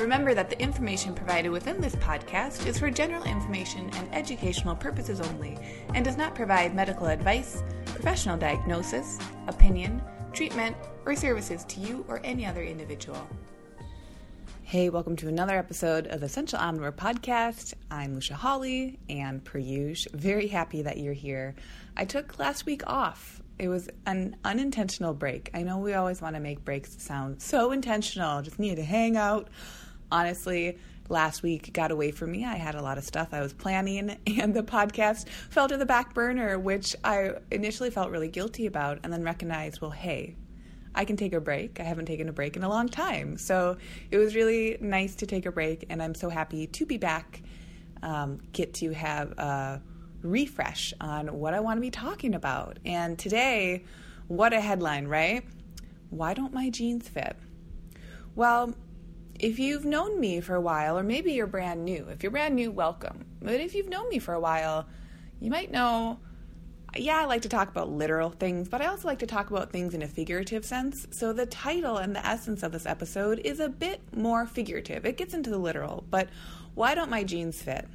Remember that the information provided within this podcast is for general information and educational purposes only and does not provide medical advice, professional diagnosis, opinion, treatment, or services to you or any other individual. Hey, welcome to another episode of the Essential Omnivore Podcast. I'm Lucia Hawley, and per usual, very happy that you're here. I took last week off. It was an unintentional break. I know we always want to make breaks sound so intentional, just needed to hang out honestly, last week got away from me. I had a lot of stuff I was planning, and the podcast fell to the back burner, which I initially felt really guilty about, and then recognized, well, hey, I can take a break. I haven't taken a break in a long time. So it was really nice to take a break, and I'm so happy to be back, um, get to have a refresh on what I want to be talking about. And today, what a headline, right? Why don't my jeans fit? Well, if you've known me for a while, or maybe you're brand new, if you're brand new, welcome. But if you've known me for a while, you might know, yeah, I like to talk about literal things, but I also like to talk about things in a figurative sense. So the title and the essence of this episode is a bit more figurative. It gets into the literal, but why don't my jeans fit?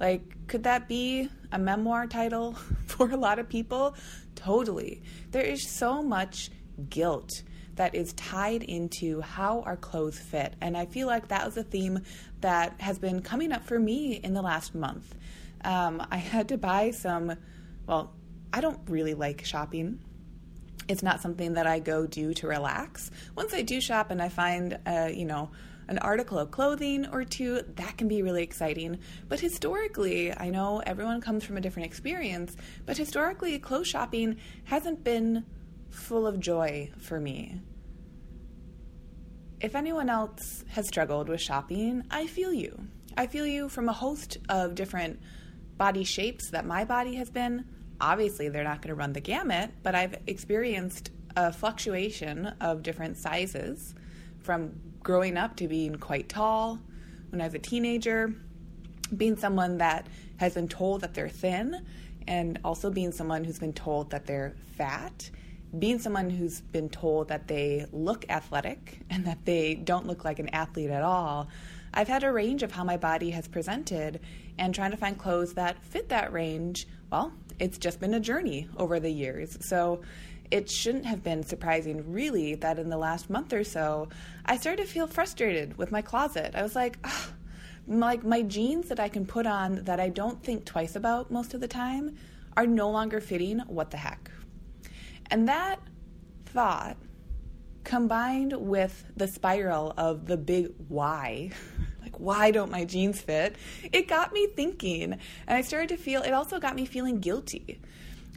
Like, could that be a memoir title for a lot of people? Totally. There is so much guilt that is tied into how our clothes fit. And I feel like that was a theme that has been coming up for me in the last month. Um, I had to buy some, well, I don't really like shopping. It's not something that I go do to relax. Once I do shop and I find, uh, you know, an article of clothing or two, that can be really exciting. But historically, I know everyone comes from a different experience, but historically, clothes shopping hasn't been full of joy for me. If anyone else has struggled with shopping, I feel you. I feel you from a host of different body shapes that my body has been. Obviously, they're not going to run the gamut, but I've experienced a fluctuation of different sizes from growing up to being quite tall when I was a teenager, being someone that has been told that they're thin, and also being someone who's been told that they're fat being someone who's been told that they look athletic and that they don't look like an athlete at all, I've had a range of how my body has presented and trying to find clothes that fit that range. Well, it's just been a journey over the years. So it shouldn't have been surprising, really, that in the last month or so, I started to feel frustrated with my closet. I was like, like my jeans that I can put on that I don't think twice about most of the time are no longer fitting. What the heck? And that thought combined with the spiral of the big why, like why don't my jeans fit, it got me thinking. And I started to feel, it also got me feeling guilty.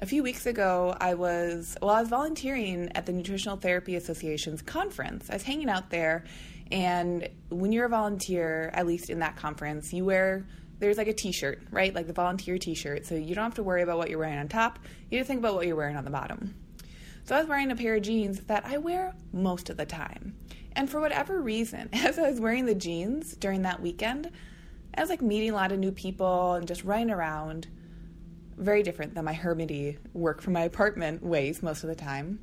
A few weeks ago, I was, well, I was volunteering at the Nutritional Therapy Association's conference. I was hanging out there, and when you're a volunteer, at least in that conference, you wear there's like a t-shirt, right? Like the volunteer t-shirt. So you don't have to worry about what you're wearing on top. You just think about what you're wearing on the bottom. So I was wearing a pair of jeans that I wear most of the time. And for whatever reason, as I was wearing the jeans during that weekend, I was like meeting a lot of new people and just running around. Very different than my hermity work from my apartment ways most of the time.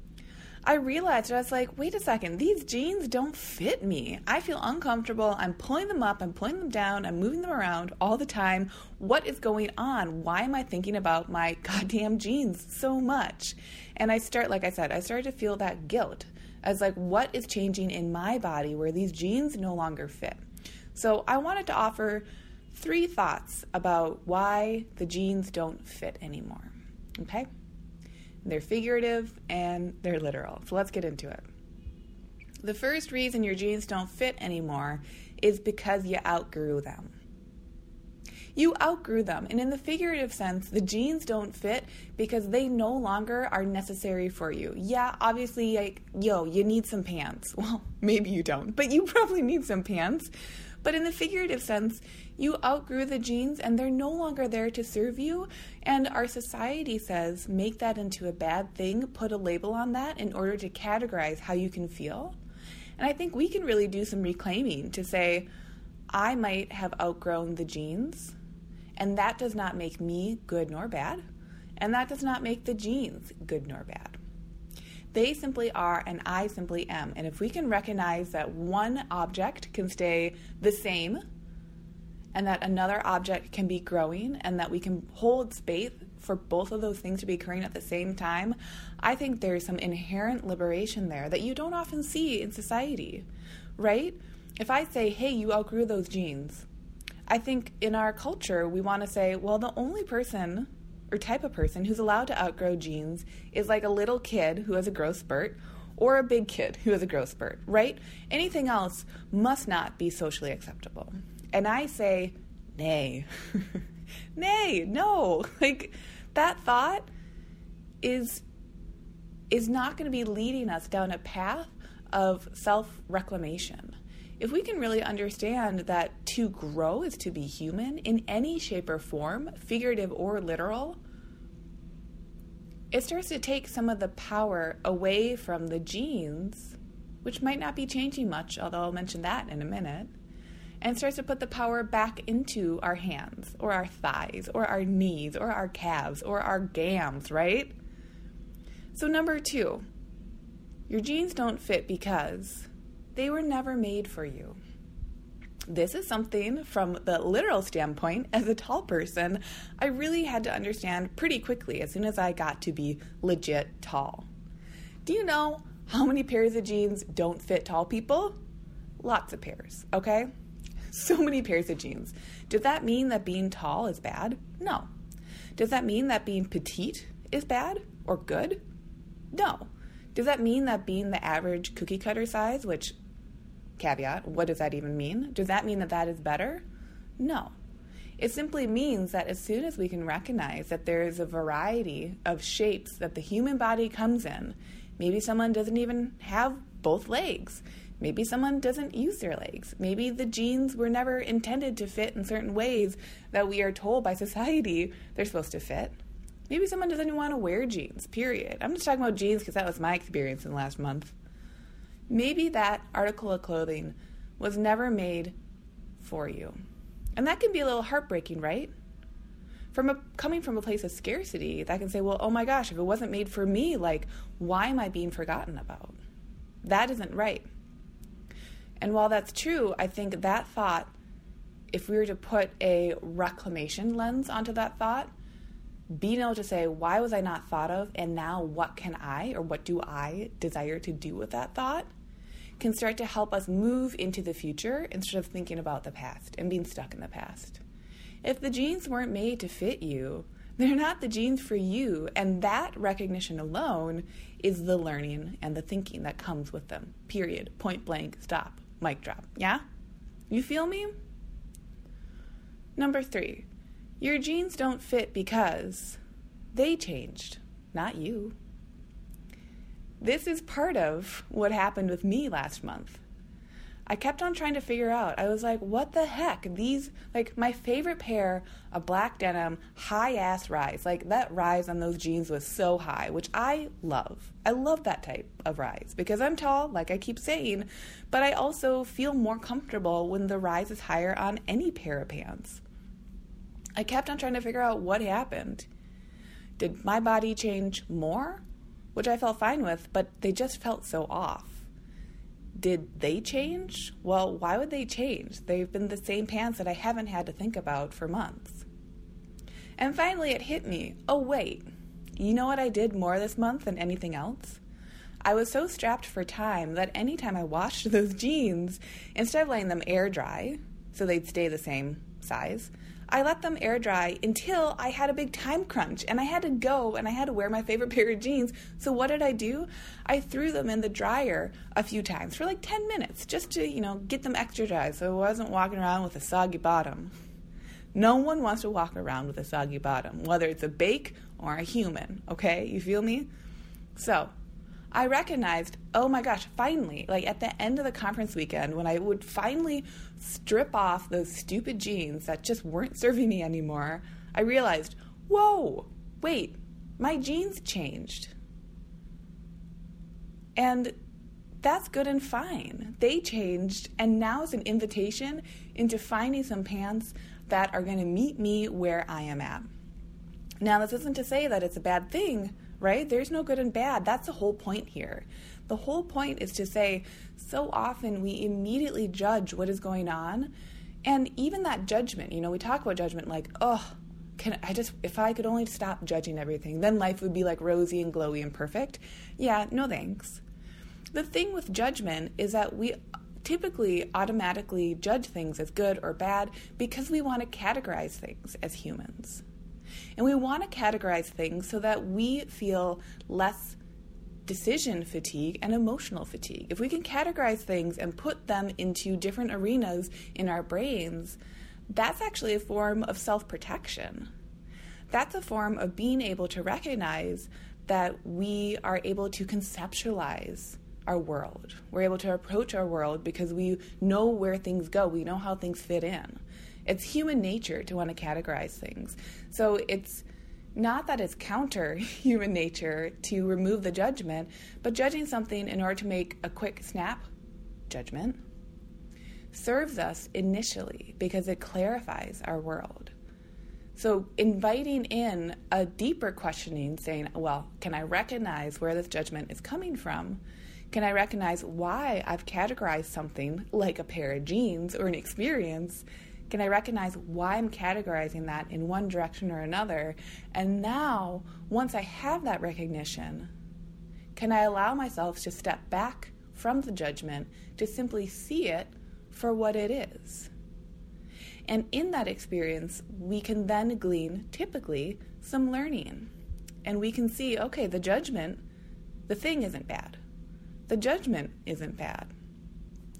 I realized I was like, wait a second, these jeans don't fit me. I feel uncomfortable. I'm pulling them up, I'm pulling them down, I'm moving them around all the time. What is going on? Why am I thinking about my goddamn jeans so much? And I start, like I said, I started to feel that guilt as like, what is changing in my body where these jeans no longer fit? So I wanted to offer three thoughts about why the jeans don't fit anymore. Okay? They're figurative and they're literal. So let's get into it. The first reason your jeans don't fit anymore is because you outgrew them. You outgrew them. And in the figurative sense, the jeans don't fit because they no longer are necessary for you. Yeah, obviously, like, yo, you need some pants. Well, maybe you don't, but you probably need some pants. But in the figurative sense, you outgrew the jeans and they're no longer there to serve you. And our society says make that into a bad thing, put a label on that in order to categorize how you can feel. And I think we can really do some reclaiming to say, I might have outgrown the jeans, and that does not make me good nor bad, and that does not make the jeans good nor bad. They simply are, and I simply am. And if we can recognize that one object can stay the same, and that another object can be growing, and that we can hold space for both of those things to be occurring at the same time, I think there's some inherent liberation there that you don't often see in society, right? If I say, hey, you outgrew those jeans, I think in our culture, we want to say, well, the only person or type of person who's allowed to outgrow jeans is like a little kid who has a growth spurt or a big kid who has a growth spurt, right? Anything else must not be socially acceptable. And I say, nay. nay, no. Like that thought is is not going to be leading us down a path of self-reclamation. If we can really understand that to grow is to be human in any shape or form, figurative or literal, it starts to take some of the power away from the jeans, which might not be changing much, although I'll mention that in a minute, and starts to put the power back into our hands, or our thighs, or our knees, or our calves, or our gams, right? So, number two, your jeans don't fit because they were never made for you. This is something from the literal standpoint, as a tall person, I really had to understand pretty quickly as soon as I got to be legit tall. Do you know how many pairs of jeans don't fit tall people? Lots of pairs, okay? So many pairs of jeans. Does that mean that being tall is bad? No. Does that mean that being petite is bad or good? No. Does that mean that being the average cookie cutter size, which caveat, what does that even mean? Does that mean that that is better? No. It simply means that as soon as we can recognize that there is a variety of shapes that the human body comes in, maybe someone doesn't even have both legs. Maybe someone doesn't use their legs. Maybe the jeans were never intended to fit in certain ways that we are told by society they're supposed to fit. Maybe someone doesn't even want to wear jeans, period. I'm just talking about jeans because that was my experience in the last month. Maybe that article of clothing was never made for you. And that can be a little heartbreaking, right? From a, coming from a place of scarcity, that can say, well, oh my gosh, if it wasn't made for me, like, why am I being forgotten about? That isn't right. And while that's true, I think that thought, if we were to put a reclamation lens onto that thought, being able to say, why was I not thought of? And now what can I or what do I desire to do with that thought? Can start to help us move into the future instead of thinking about the past and being stuck in the past. If the jeans weren't made to fit you, they're not the jeans for you, and that recognition alone is the learning and the thinking that comes with them. Period. Point blank, stop, mic drop. Yeah? You feel me? Number three, your jeans don't fit because they changed, not you. This is part of what happened with me last month. I kept on trying to figure out. I was like, what the heck? These, like, my favorite pair of black denim, high ass rise. Like, that rise on those jeans was so high, which I love. I love that type of rise because I'm tall, like I keep saying, but I also feel more comfortable when the rise is higher on any pair of pants. I kept on trying to figure out what happened. Did my body change more which I felt fine with, but they just felt so off. Did they change? Well, why would they change? They've been the same pants that I haven't had to think about for months. And finally, it hit me oh, wait, you know what I did more this month than anything else? I was so strapped for time that anytime I washed those jeans, instead of letting them air dry so they'd stay the same size, I let them air dry until I had a big time crunch and I had to go and I had to wear my favorite pair of jeans. So what did I do? I threw them in the dryer a few times for like 10 minutes just to, you know, get them extra dry so I wasn't walking around with a soggy bottom. No one wants to walk around with a soggy bottom, whether it's a bake or a human, okay? You feel me? So, I recognized, oh my gosh, finally, like at the end of the conference weekend, when I would finally strip off those stupid jeans that just weren't serving me anymore, I realized, whoa, wait, my jeans changed. And that's good and fine. They changed, and now it's an invitation into finding some pants that are going to meet me where I am at. Now, this isn't to say that it's a bad thing, right? There's no good and bad. That's the whole point here. The whole point is to say, so often we immediately judge what is going on. And even that judgment, you know, we talk about judgment like, oh, can I just, if I could only stop judging everything, then life would be like rosy and glowy and perfect. Yeah, no thanks. The thing with judgment is that we typically automatically judge things as good or bad because we want to categorize things as humans. And we want to categorize things so that we feel less decision fatigue and emotional fatigue. If we can categorize things and put them into different arenas in our brains, that's actually a form of self protection. That's a form of being able to recognize that we are able to conceptualize our world. We're able to approach our world because we know where things go, we know how things fit in. It's human nature to want to categorize things. So it's not that it's counter human nature to remove the judgment, but judging something in order to make a quick snap judgment serves us initially because it clarifies our world. So, inviting in a deeper questioning, saying, Well, can I recognize where this judgment is coming from? Can I recognize why I've categorized something like a pair of jeans or an experience can I recognize why I'm categorizing that in one direction or another? And now, once I have that recognition, can I allow myself to step back from the judgment to simply see it for what it is? And in that experience, we can then glean, typically, some learning. And we can see okay, the judgment, the thing isn't bad. The judgment isn't bad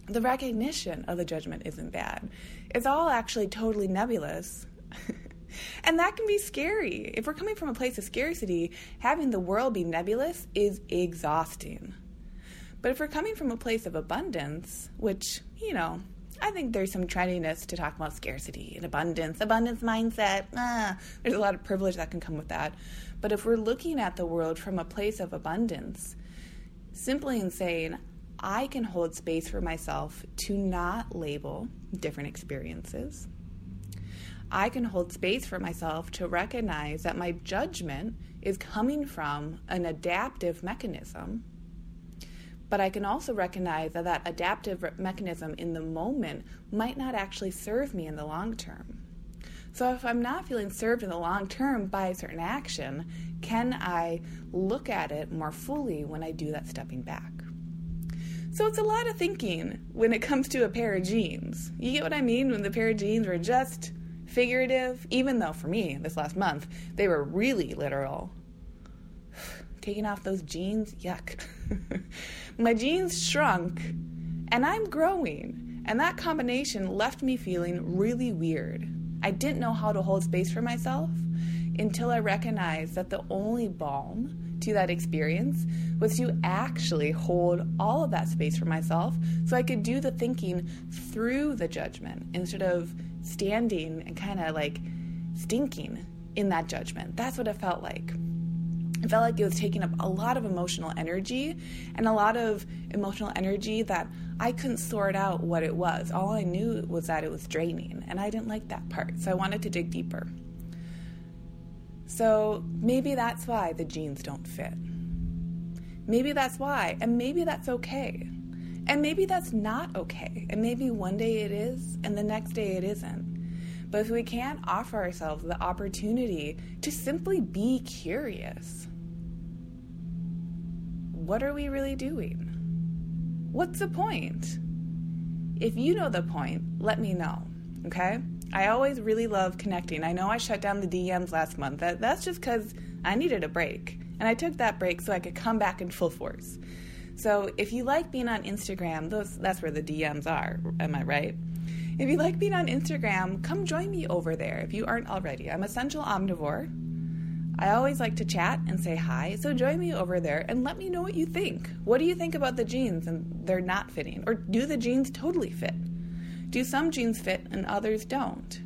the recognition of the judgment isn't bad. It's all actually totally nebulous. and that can be scary. If we're coming from a place of scarcity, having the world be nebulous is exhausting. But if we're coming from a place of abundance, which, you know, I think there's some trendiness to talk about scarcity and abundance, abundance mindset. Ah, there's a lot of privilege that can come with that. But if we're looking at the world from a place of abundance, simply in saying, I can hold space for myself to not label different experiences. I can hold space for myself to recognize that my judgment is coming from an adaptive mechanism. But I can also recognize that that adaptive mechanism in the moment might not actually serve me in the long term. So, if I'm not feeling served in the long term by a certain action, can I look at it more fully when I do that stepping back? So it's a lot of thinking when it comes to a pair of jeans. You get what I mean? When the pair of jeans were just figurative, even though for me, this last month, they were really literal. Taking off those jeans, yuck. My jeans shrunk, and I'm growing, and that combination left me feeling really weird. I didn't know how to hold space for myself until I recognized that the only balm to that experience was to actually hold all of that space for myself so I could do the thinking through the judgment instead of standing and kind of like stinking in that judgment. That's what it felt like. It felt like it was taking up a lot of emotional energy and a lot of emotional energy that I couldn't sort out what it was. All I knew was that it was draining, and I didn't like that part. So I wanted to dig deeper. So maybe that's why the jeans don't fit. Maybe that's why, and maybe that's okay. And maybe that's not okay. And maybe one day it is, and the next day it isn't. But if we can't offer ourselves the opportunity to simply be curious, what are we really doing? What's the point? If you know the point, let me know, okay? I always really love connecting. I know I shut down the DMs last month. That, that's just because I needed a break. And I took that break so I could come back in full force. So if you like being on Instagram, those, that's where the DMs are. Am I right? If you like being on Instagram, come join me over there if you aren't already. I'm Essential Omnivore. I always like to chat and say hi, so join me over there and let me know what you think. What do you think about the jeans and they're not fitting? Or do the jeans totally fit? Do some jeans fit and others don't?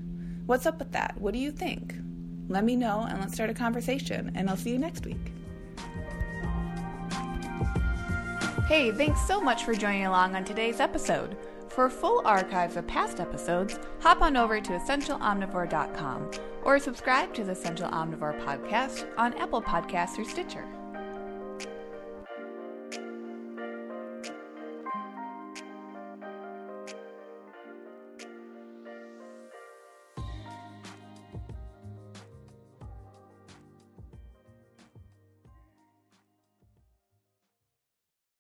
What's up with that? What do you think? Let me know and let's start a conversation, and I'll see you next week. Hey, thanks so much for joining along on today's episode. For full archives of past episodes, hop on over to essentialomnivore.com or subscribe to the Essential Omnivore podcast on Apple Podcasts or Stitcher.